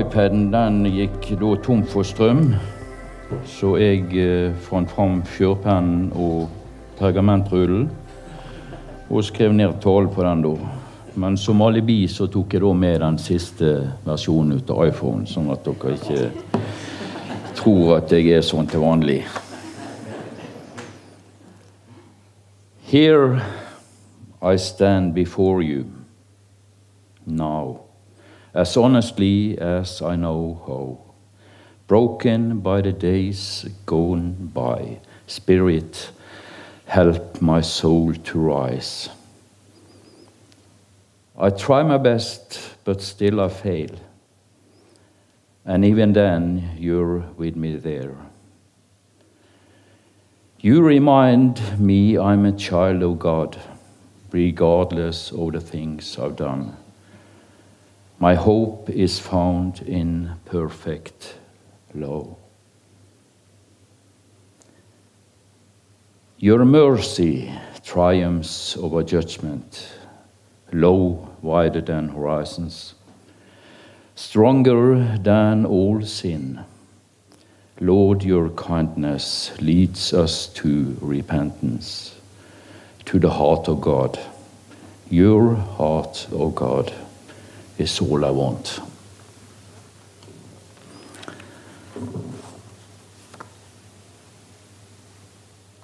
iPaden den gikk da tom for strøm, så jeg eh, fant fram fjørpennen og pergamentrullen og skrev ned talen på den da. Men som alibi så tok jeg da med den siste versjonen ut av iPhone, sånn at dere ikke tror at jeg er sånn til vanlig. Here I stand before you now as honestly as I know how. Broken by the days gone by, Spirit, help my soul to rise. I try my best, but still I fail. And even then, you're with me there. You remind me I'm a child of God, regardless of the things I've done. My hope is found in perfect love. Your mercy triumphs over judgment, low, wider than horizons, stronger than all sin. Lord, your kindness leads us to repentance, to the heart of God. Your heart, O God is all I want.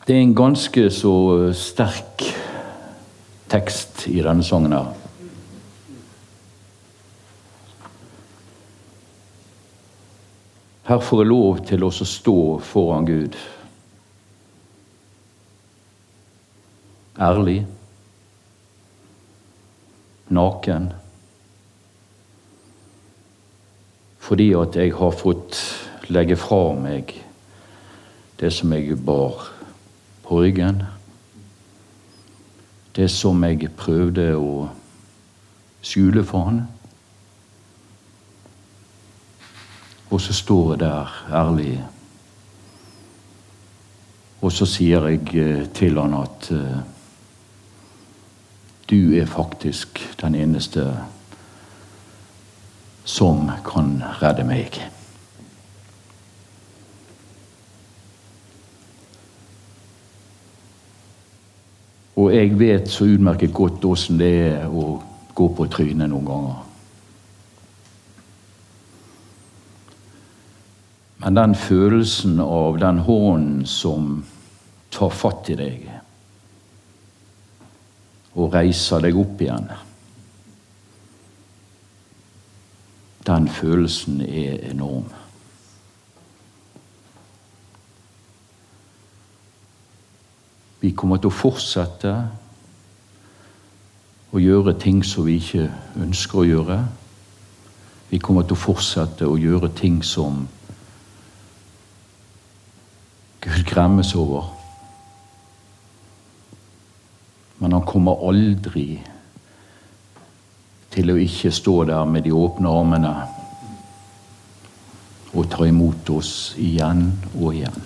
Det er en ganske så sterk tekst i denne sangen her. Her får jeg lov til å stå foran Gud. Ærlig. Naken. Fordi at jeg har fått legge fra meg det som jeg bar på ryggen. Det som jeg prøvde å skjule for han. Og så står jeg der ærlig. Og så sier jeg eh, til han at uh, du er faktisk den eneste som kan redde meg. Og jeg vet så utmerket godt åssen det er å gå på trynet noen ganger. Men den følelsen av den hånden som tar fatt i deg og reiser deg opp igjen den følelsen er enorm. Vi kommer til å fortsette å gjøre ting som vi ikke ønsker å gjøre. Vi kommer til å fortsette å gjøre ting som Gud gremmes over. Men han kommer aldri til å ikke stå der med de åpne armene og ta imot oss igjen og igjen.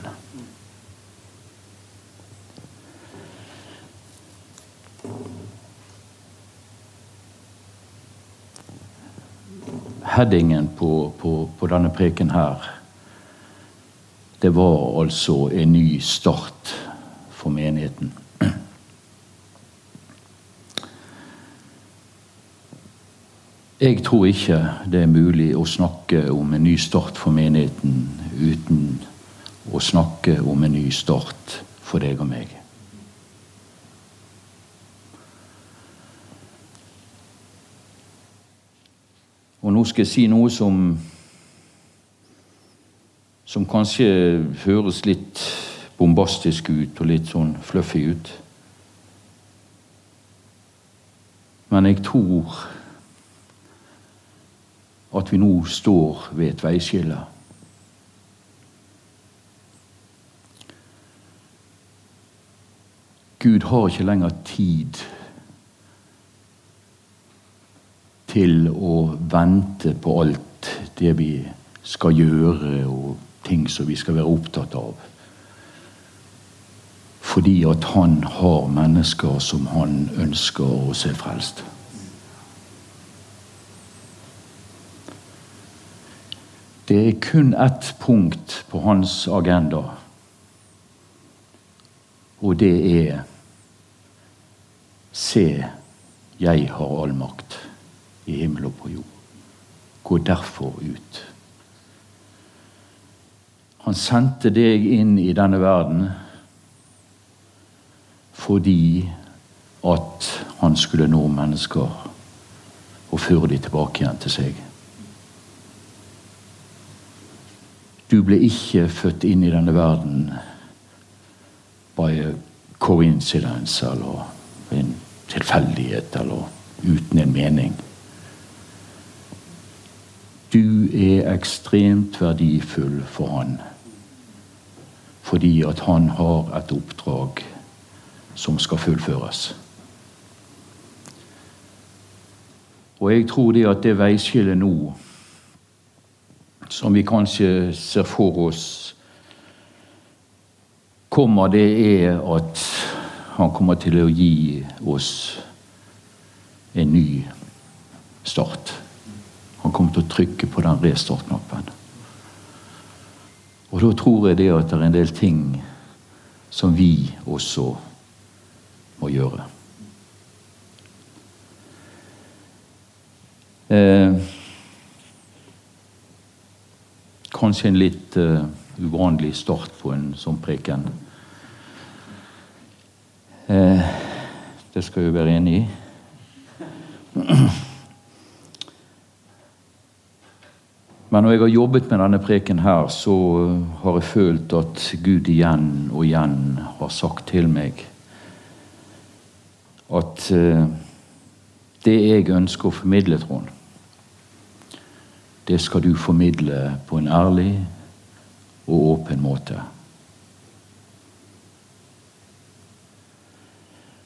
Headingen på, på, på denne preken her, det var altså en ny start for menigheten. Jeg tror ikke det er mulig å snakke om en ny start for menigheten uten å snakke om en ny start for deg og meg. Og nå skal jeg si noe som som kanskje høres litt bombastisk ut og litt sånn fluffy ut. Men jeg tror at vi nå står ved et veiskille. Gud har ikke lenger tid til å vente på alt det vi skal gjøre, og ting som vi skal være opptatt av. Fordi at han har mennesker som han ønsker å se frelst. Det er kun ett punkt på hans agenda, og det er Se, jeg har all makt i himmel og på jord. Gå derfor ut. Han sendte deg inn i denne verden fordi at han skulle nå mennesker og føre dem tilbake igjen til seg. Du ble ikke født inn i denne verden by a coincidence eller en tilfeldighet eller uten en mening. Du er ekstremt verdifull for han fordi at han har et oppdrag som skal fullføres. Og jeg tror det at det veiskillet nå, som vi kanskje ser for oss kommer, det er at han kommer til å gi oss en ny start. Han kommer til å trykke på den restart-knappen. Og da tror jeg det at det er en del ting som vi også må gjøre. Eh, kanskje en litt uh, uvanlig start på en sånn preken. Eh, det skal vi være enig i. Men når jeg har jobbet med denne preken her, så har jeg følt at Gud igjen og igjen har sagt til meg at uh, det jeg ønsker å formidle, Trond, det skal du formidle på en ærlig og åpen måte.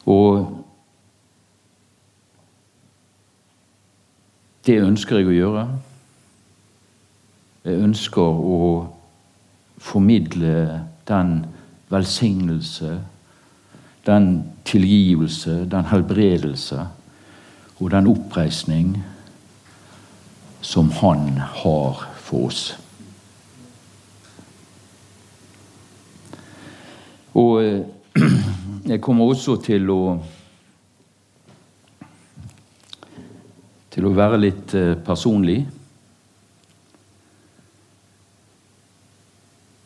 Og det ønsker jeg å gjøre. Jeg ønsker å formidle den velsignelse, den tilgivelse, den helbredelse og den oppreisning som Han har for oss. Og eh, jeg kommer også til å til å være litt eh, personlig.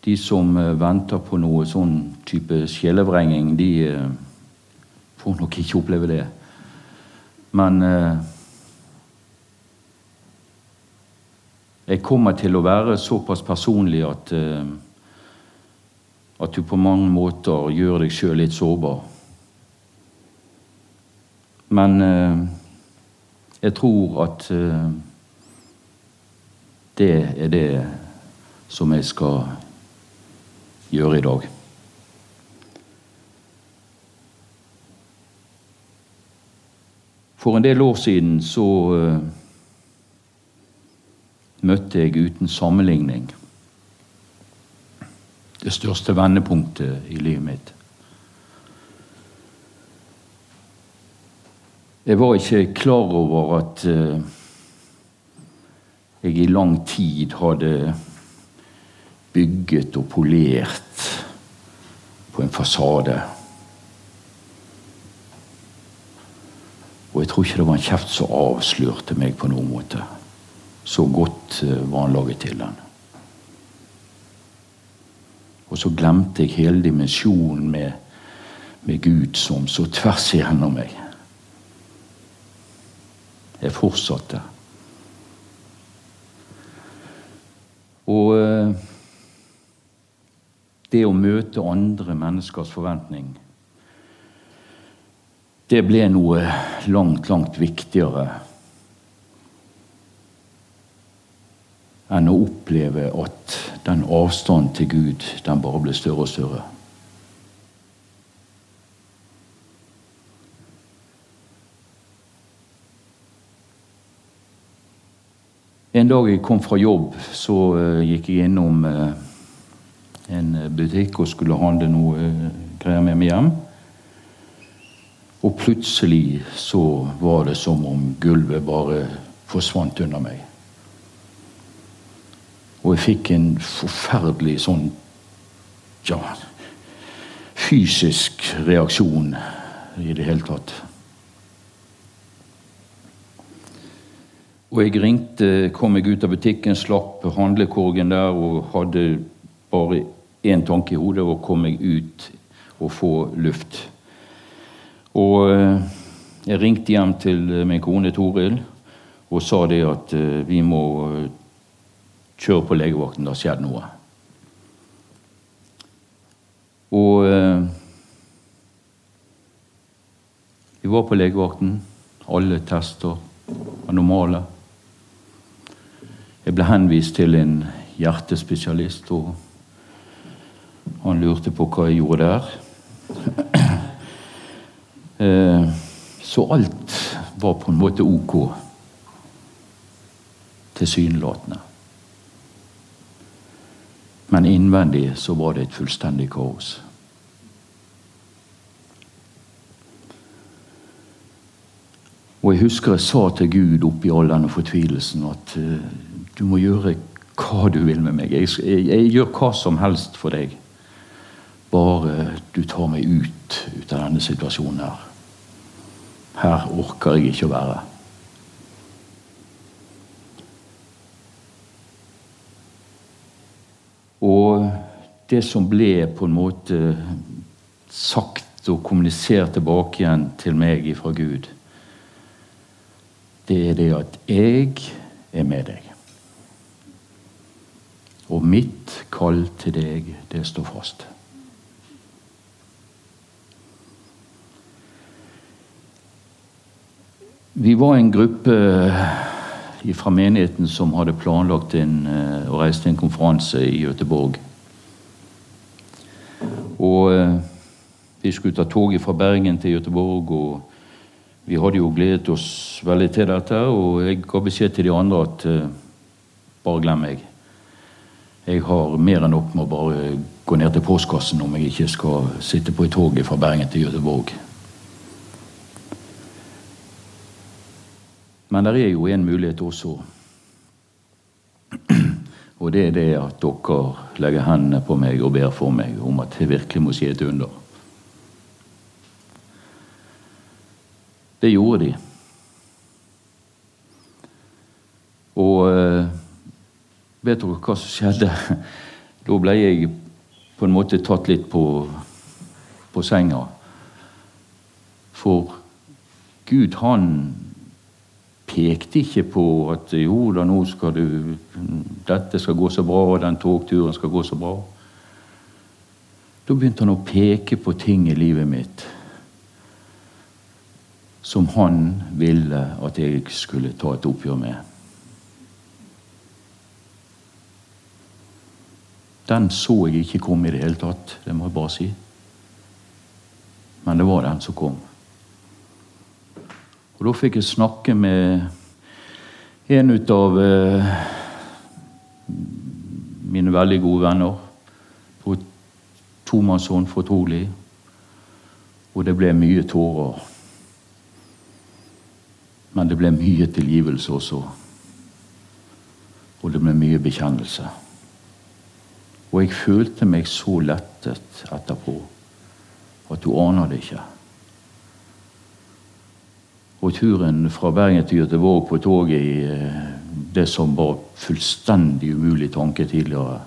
De som eh, venter på noe sånn type sjelevrenging, de får nok ikke oppleve det. Men jeg kommer til å være såpass personlig at eh, at du på mange måter gjør deg sjøl litt sårbar. Men eh, jeg tror at eh, det er det som jeg skal gjøre i dag. For en del år siden så møtte jeg uten sammenligning det største vendepunktet i livet mitt. Jeg var ikke klar over at uh, jeg i lang tid hadde bygget og polert på en fasade. Og jeg tror ikke det var en kjeft som avslørte meg på noen måte. Så godt eh, var han laget til den. Og så glemte jeg hele dimensjonen med, med Gud som så tvers igjennom meg. Jeg fortsatte. Og eh, det å møte andre menneskers forventning det ble noe langt, langt viktigere enn å oppleve at den avstanden til Gud, den bare ble større og større. En dag jeg kom fra jobb, så uh, gikk jeg innom uh, en butikk og skulle handle noe uh, greier med meg hjem. Og plutselig så var det som om gulvet bare forsvant under meg. Og jeg fikk en forferdelig sånn ja, fysisk reaksjon i det hele tatt. Og jeg ringte, kom meg ut av butikken, slapp handlekorgen der og hadde bare én tanke i hodet, å komme meg ut og få luft. Og eh, jeg ringte hjem til min kone Toril og sa det at eh, vi må eh, kjøre på legevakten. Det har skjedd noe. Og vi var på legevakten. Alle tester var normale. Jeg ble henvist til en hjertespesialist, og han lurte på hva jeg gjorde der. Eh, så alt var på en måte ok. Tilsynelatende. Men innvendig så var det et fullstendig kaos. Og jeg husker jeg sa til Gud oppi all denne fortvilelsen at uh, du må gjøre hva du vil med meg. Jeg, jeg, jeg, gjør hva som helst for deg. Bare du tar meg ut, ut av denne situasjonen her. Her orker jeg ikke å være. Og det som ble på en måte sagt og kommunisert tilbake igjen til meg fra Gud, det er det at jeg er med deg. Og mitt kall til deg, det står fast. Vi var en gruppe fra menigheten som hadde planlagt en, eh, å reise til en konferanse i Göteborg. Og eh, vi skulle ta toget fra Bergen til Göteborg, og vi hadde jo gledet oss veldig til dette. Og jeg ga beskjed til de andre at uh, bare glem meg. Jeg har mer enn nok med å bare gå ned til postkassen om jeg ikke skal sitte på i toget fra Bergen til Göteborg. Men det er jo en mulighet også. Og det er det at dere legger hendene på meg og ber for meg om at det virkelig må skje et under. Det gjorde de. Og eh, Vet dere hva som skjedde? Da ble jeg på en måte tatt litt på, på senga. For Gud, han pekte ikke på at jo da, nå skal du Dette skal gå så bra, og den togturen skal gå så bra. Da begynte han å peke på ting i livet mitt som han ville at jeg skulle ta et oppgjør med. Den så jeg ikke komme i det hele tatt, det må jeg bare si. Men det var den som kom. Og da fikk jeg snakke med en ut av eh, mine veldig gode venner. På tomannshånd fortrolig. Og det ble mye tårer. Men det ble mye tilgivelse også. Og det ble mye bekjennelse. Og jeg følte meg så lettet etterpå at du aner det ikke. Og turen fra Bergen til Göteborg på toget i eh, det som var fullstendig umulig tanke tidligere,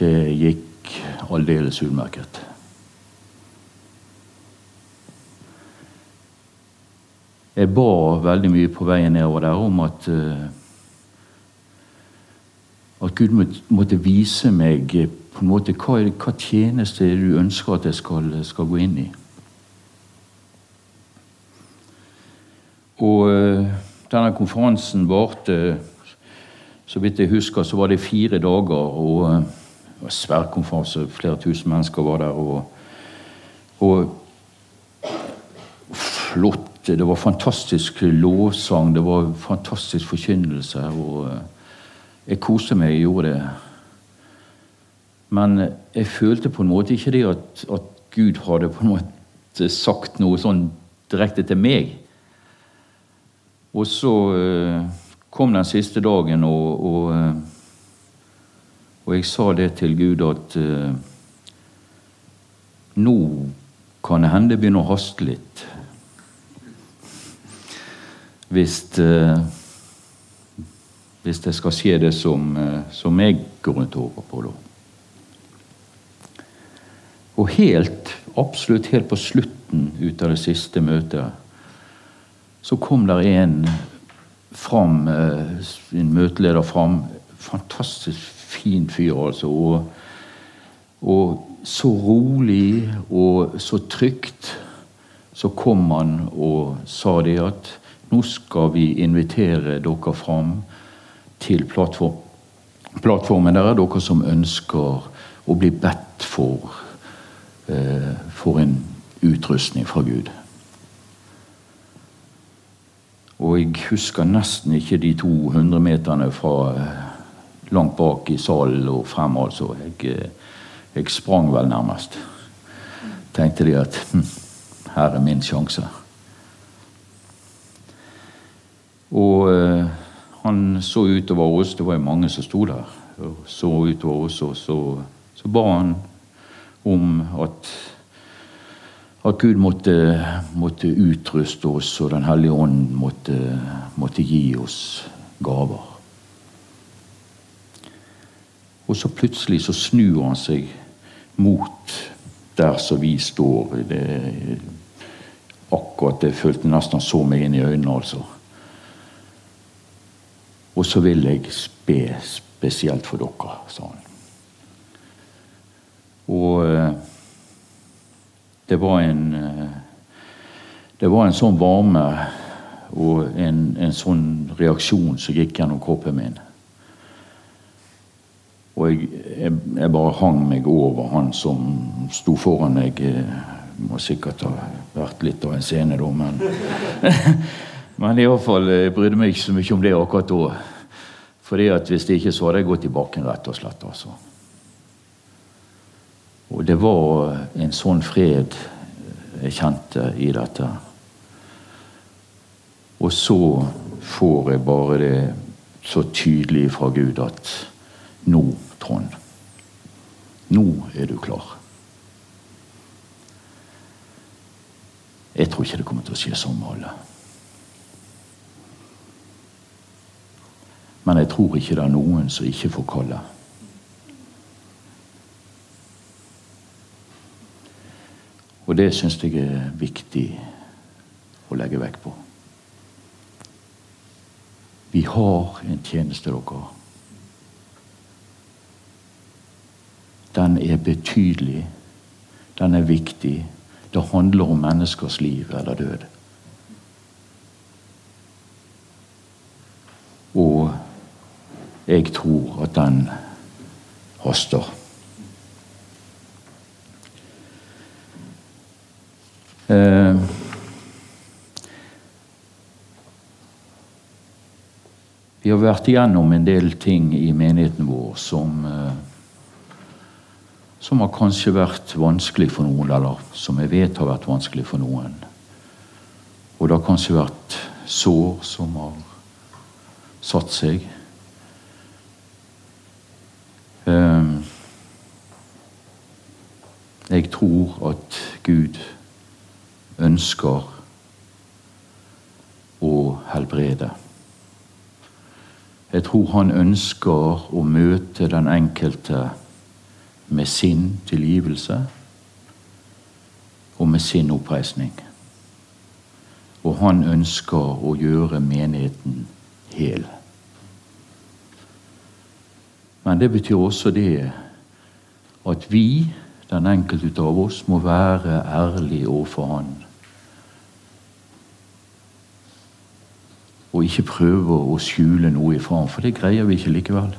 det gikk aldeles utmerket. Jeg ba veldig mye på veien nedover der om at uh, at Gud måtte vise meg eh, på en måte hva, hva tjeneste du ønsker at jeg skal, skal gå inn i. Og uh, denne konferansen varte Så vidt jeg husker, så var det fire dager. og uh, det var Svær konferanse, flere tusen mennesker var der. Og, og flott. Det var fantastisk lovsang, det var fantastisk forkynnelse. og jeg koste meg, jeg gjorde det. Men jeg følte på en måte ikke det at, at Gud hadde på en måte sagt noe sånn direkte til meg. Og så uh, kom den siste dagen, og, og Og jeg sa det til Gud at uh, nå kan det hende det begynner å haste litt. Hvis hvis det skal skje det som, som jeg går rundt og håper på da. Og helt, absolutt helt på slutten ut av det siste møtet, så kom der en fram, en møteleder fram. Fantastisk fin fyr, altså. Og, og, så rolig og så trygt så kom han og sa det at nå skal vi invitere dere fram til plattform. plattformen. Der er dere som ønsker å bli bedt for, eh, for en utrustning fra Gud. Og jeg husker nesten ikke de 200 meterne fra langt bak i salen og frem, altså. Jeg, eh, jeg sprang vel nærmest. Tenkte de at hm, her er min sjanse. Og eh, han så utover oss, det var jo mange som sto der, og så utover oss, og så, så ba han om at at Gud måtte, måtte, utruste oss, og Den hellige ånd måtte, måtte gi oss gaver. Og så plutselig så snur han seg mot der som vi står. Det, akkurat det følte nesten han så meg inn i øynene, altså. Og så vil jeg be spesielt for dere, sa han. Og eh, det var en eh, Det var en sånn varme og en, en sånn reaksjon som gikk gjennom kroppen min. Og jeg, jeg, jeg, bare hang meg over han som sto foran meg. Må sikkert ha vært litt av en scene, da, men Men iallfall jeg brydde meg ikke så mye om det akkurat da. Fordi at Hvis det ikke så hadde jeg gått i bakken, rett og slett. altså. Og det var en sånn fred jeg kjente i dette. Og så får jeg bare det så tydelig fra Gud at nå Trond. Nå er du klar. Jeg tror ikke det kommer til å skje sånn med alle. Men jeg tror ikke det er noen som ikke får kalle. Og det syns jeg er viktig å legge vekt på. Vi har en tjeneste, dere. den er betydelig. Den er viktig. Det handler om menneskers liv eller død. Og jeg tror at den haster. Eh, vi har vært igjennom en del ting i menigheten vår som eh, som har kanskje vært vanskelig for noen, eller som jeg vet har vært vanskelig for noen. Og det har kanskje vært sår som har satt seg. Ehm, jeg tror at Gud ønsker å helbrede. Jeg tror han ønsker å møte den enkelte med sin tilgivelse og med sin oppreisning. Og han ønsker å gjøre menigheten hel. Men det betyr også det at vi, den enkelte av oss, må være ærlige overfor Han. Og ikke prøve å skjule noe ifra ham, for det greier vi ikke likevel.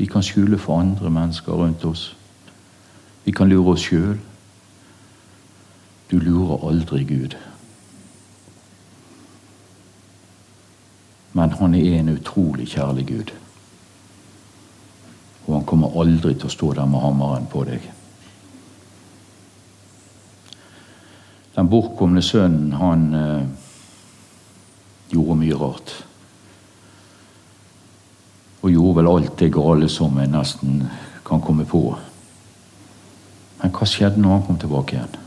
Vi kan skjule for andre mennesker rundt oss. Vi kan lure oss sjøl. Du lurer aldri Gud. Men han er en utrolig kjærlig Gud. Og han kommer aldri til å stå der med hammeren på deg. Den bortkomne sønnen, han eh, gjorde mye rart. Og gjorde vel alt det gale som en nesten kan komme på. Men hva skjedde når han kom tilbake igjen?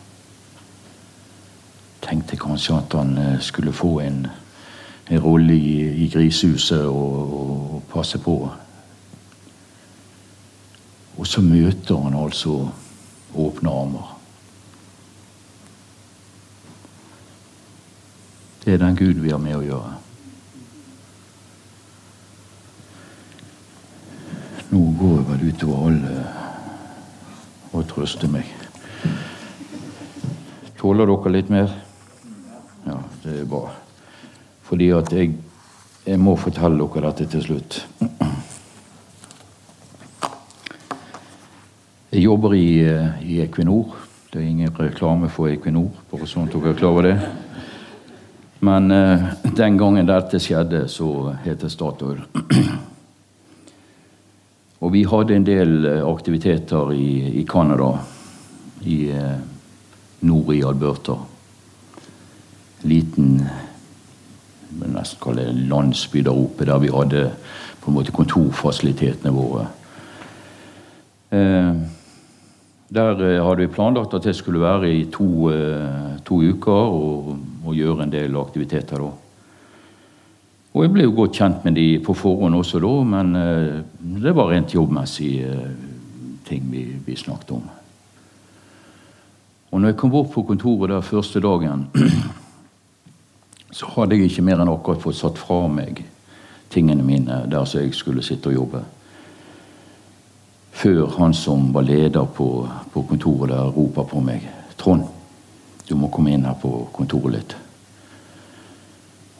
Tenkte kanskje at han eh, skulle få en, en rolle i, i grisehuset og, og, passe på. Og så møter han altså åpne armer. Det er den Gud vi har med å gjøre. Nå går jeg vel utover alle og trøster meg. Tåler dere litt mer? Ja, det er bra. Fordi at jeg, jeg må fortelle dere dette til slutt. Jeg jobber i, i Equinor. Det er ingen reklame for Equinor, bare sånn at dere er klar over det. Men eh, den gangen dette skjedde, så het det Statoil. Og vi hadde en del eh, aktiviteter i, i Canada, i eh, nord i Alberta. Liten nesten kalle det landsby der oppe, der vi hadde på en måte kontorfasilitetene våre. Eh, der eh, hadde vi planlagt at det skulle være i to, eh, to uker og, og, gjøre en del aktiviteter da. Og jeg ble jo godt kjent med de på forhånd også da, men eh, det var rent jobbmessige ting vi, vi snakket om. Og når jeg kom bort på kontoret der første dagen, så hadde jeg ikke mer enn akkurat fått satt fra meg tingene mine der som jeg skulle sitte og jobbe før han som var leder på, på kontoret der, roper på meg. 'Trond, du må komme inn her på kontoret litt.'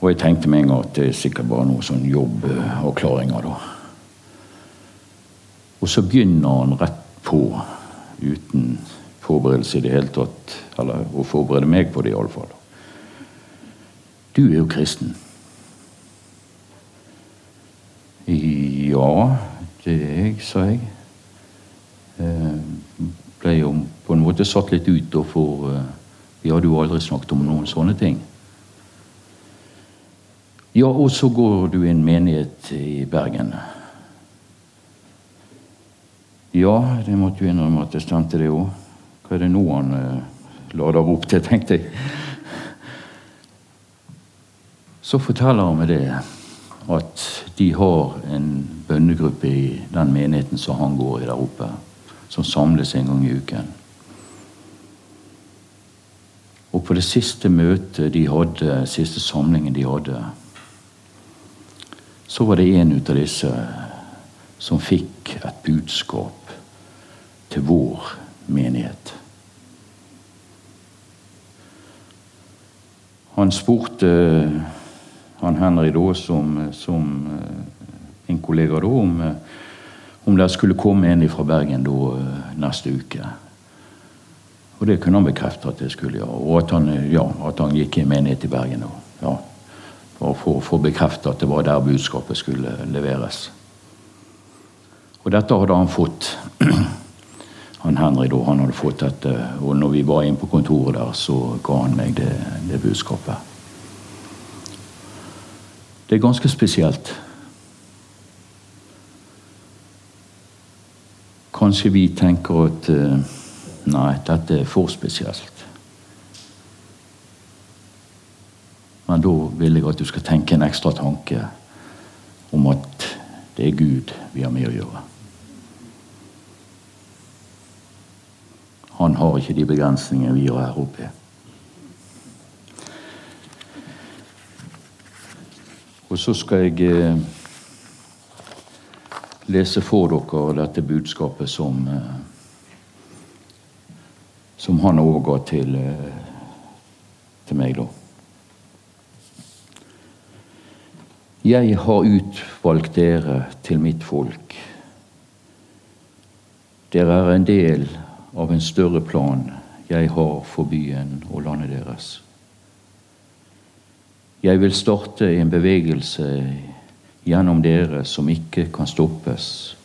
Og jeg tenkte med en gang at det er sikkert bare noen sånn jobbavklaringer, da. Og så begynner han rett på, uten forberedelse i det hele tatt. Eller å forberede meg på det, iallfall. Du er jo kristen. Ja, det er jeg, sa jeg. Eh, ble jo på en måte satt litt ut, for eh, vi hadde jo aldri snakket om noen sånne ting. Ja, og så går du i en menighet i Bergen. Ja, det måtte jo innrømme at det stemte, det òg. Hva er det nå han eh, lader opp til, tenkte jeg. Så forteller han meg det at de har en bønnegruppe i den menigheten som han går i der oppe som samles en gang i uken. Og på det siste møtet de hadde, siste samlingen de hadde, så var det en av disse som fikk et budskap til vår menighet. Han spurte han Henry da, som, som eh, en kollega da, om om det skulle komme en fra Bergen da, eh, neste uke. Og det kunne han bekrefte at det skulle gjøre. Og at han, ja, at han gikk i menighet i Bergen. Og, ja, for å få bekreftet at det var der budskapet skulle leveres. Og dette hadde han fått. Han Henry da, han hadde fått dette, og når vi var inne på kontoret der, så ga han meg det, det budskapet. Det er ganske spesielt. Kanskje vi tenker at uh, nei, dette er for spesielt. Men da vil jeg at du skal tenke en ekstra tanke om at det er Gud vi har med å gjøre. Han har ikke de begrensningene vi har her oppe. Og så skal jeg eh, lese for dere dette budskapet som, eh, som han overga til, eh, til meg, da. Jeg har utvalgt dere til mitt folk. Dere er en del av en større plan jeg har for byen og landet deres. Jeg vil starte en bevegelse gjennom dere som ikke kan stoppes,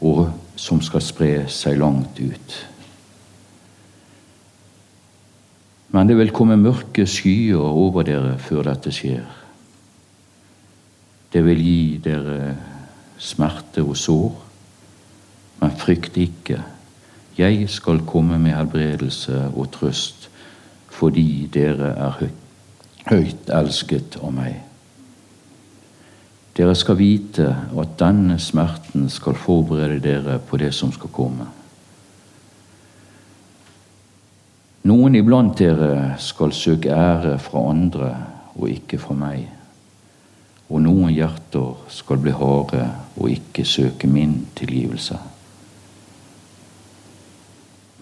og som skal spre seg langt ut. Men det vil komme mørke skyer over dere før dette skjer. Det vil gi dere smerte og sår. Men frykt ikke, jeg skal komme med helbredelse og trøst, fordi dere er høyt elsket av meg. Dere skal vite at denne smerten skal forberede dere på det som skal komme. Noen iblant dere skal søke ære fra andre og ikke fra meg. Og noen hjerter skal bli harde og ikke søke min tilgivelse.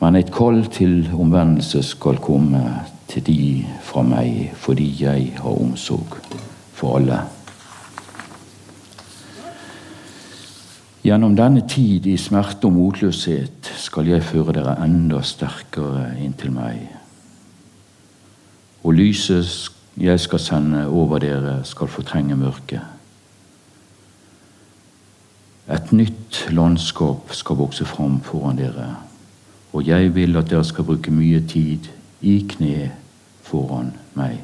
Men et kall til omvendelse skal komme til de fra meg, fordi jeg har omsorg for alle. Gjennom denne tid i smerte og motløshet skal jeg føre dere enda sterkere inntil meg. Og lyset jeg skal sende over dere, skal fortrenge mørket. Et nytt landskap skal vokse fram foran dere, og jeg vil at dere skal bruke mye tid i kne foran meg.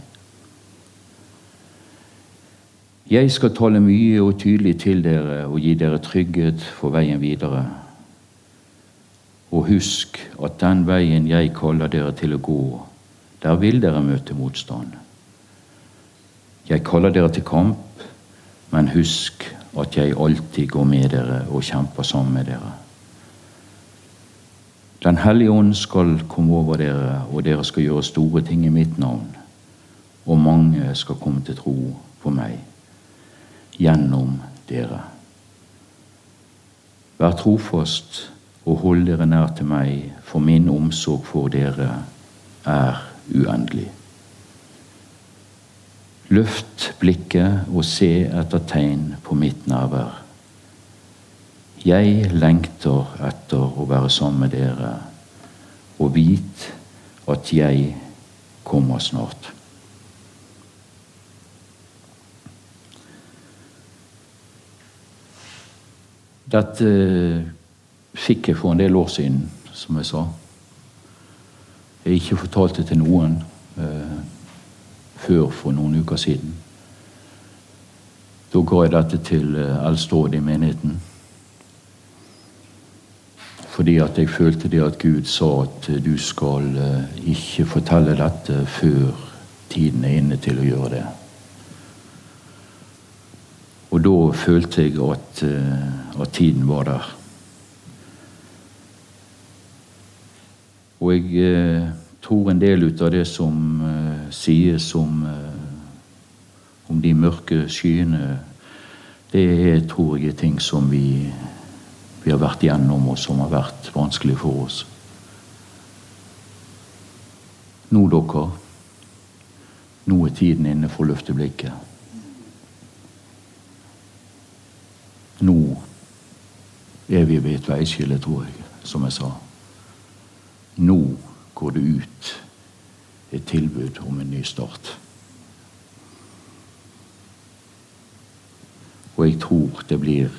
Jeg skal tale mye og tydelig til dere og gi dere trygghet for veien videre. Og husk at den veien jeg kaller dere til å gå, der vil dere møte motstand. Jeg kaller dere til kamp, men husk at jeg alltid går med dere og kjemper sammen med dere. Den hellige ånd skal komme over dere, og dere skal gjøre store ting i mitt navn. Og mange skal komme til tro på meg gjennom dere. Vær trofast og hold dere nær til meg, for min omsorg for dere er uendelig. Løft blikket og se etter tegn på mitt nærvær. Jeg lengter etter å være sammen med dere, og vit at jeg kommer snart. Dette eh, fikk jeg for en del år siden, som jeg sa. Jeg ikke fortalte til noen eh, før for noen uker siden. Da ga jeg dette til eh, eldsterådet i menigheten. Fordi at jeg følte det at Gud sa at eh, du skal eh, ikke fortelle dette før tiden er inne til å gjøre det. Og da følte jeg at, eh, at tiden var der. Og jeg eh, tror en del ut av det som eh, sies om, om de mørke skyene, det er, tror jeg, er ting som vi, vi har vært igjennom, og som har vært vanskelig for oss. Nå, dere, nå er tiden inne for å løfte blikket. Nå er vi ved et veiskille, tror jeg, som jeg sa. Nå går det ut et tilbud om en ny start. Og jeg tror det blir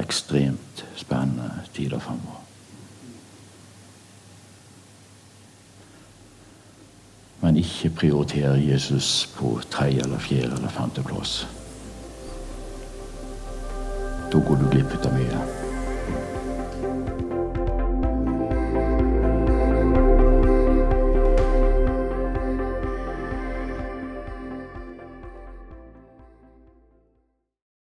ekstremt spennende tider fremover. Men ikke prioriter Jesus på tredje eller fjerde eller femteplass. Toe kun du klippyttämiä.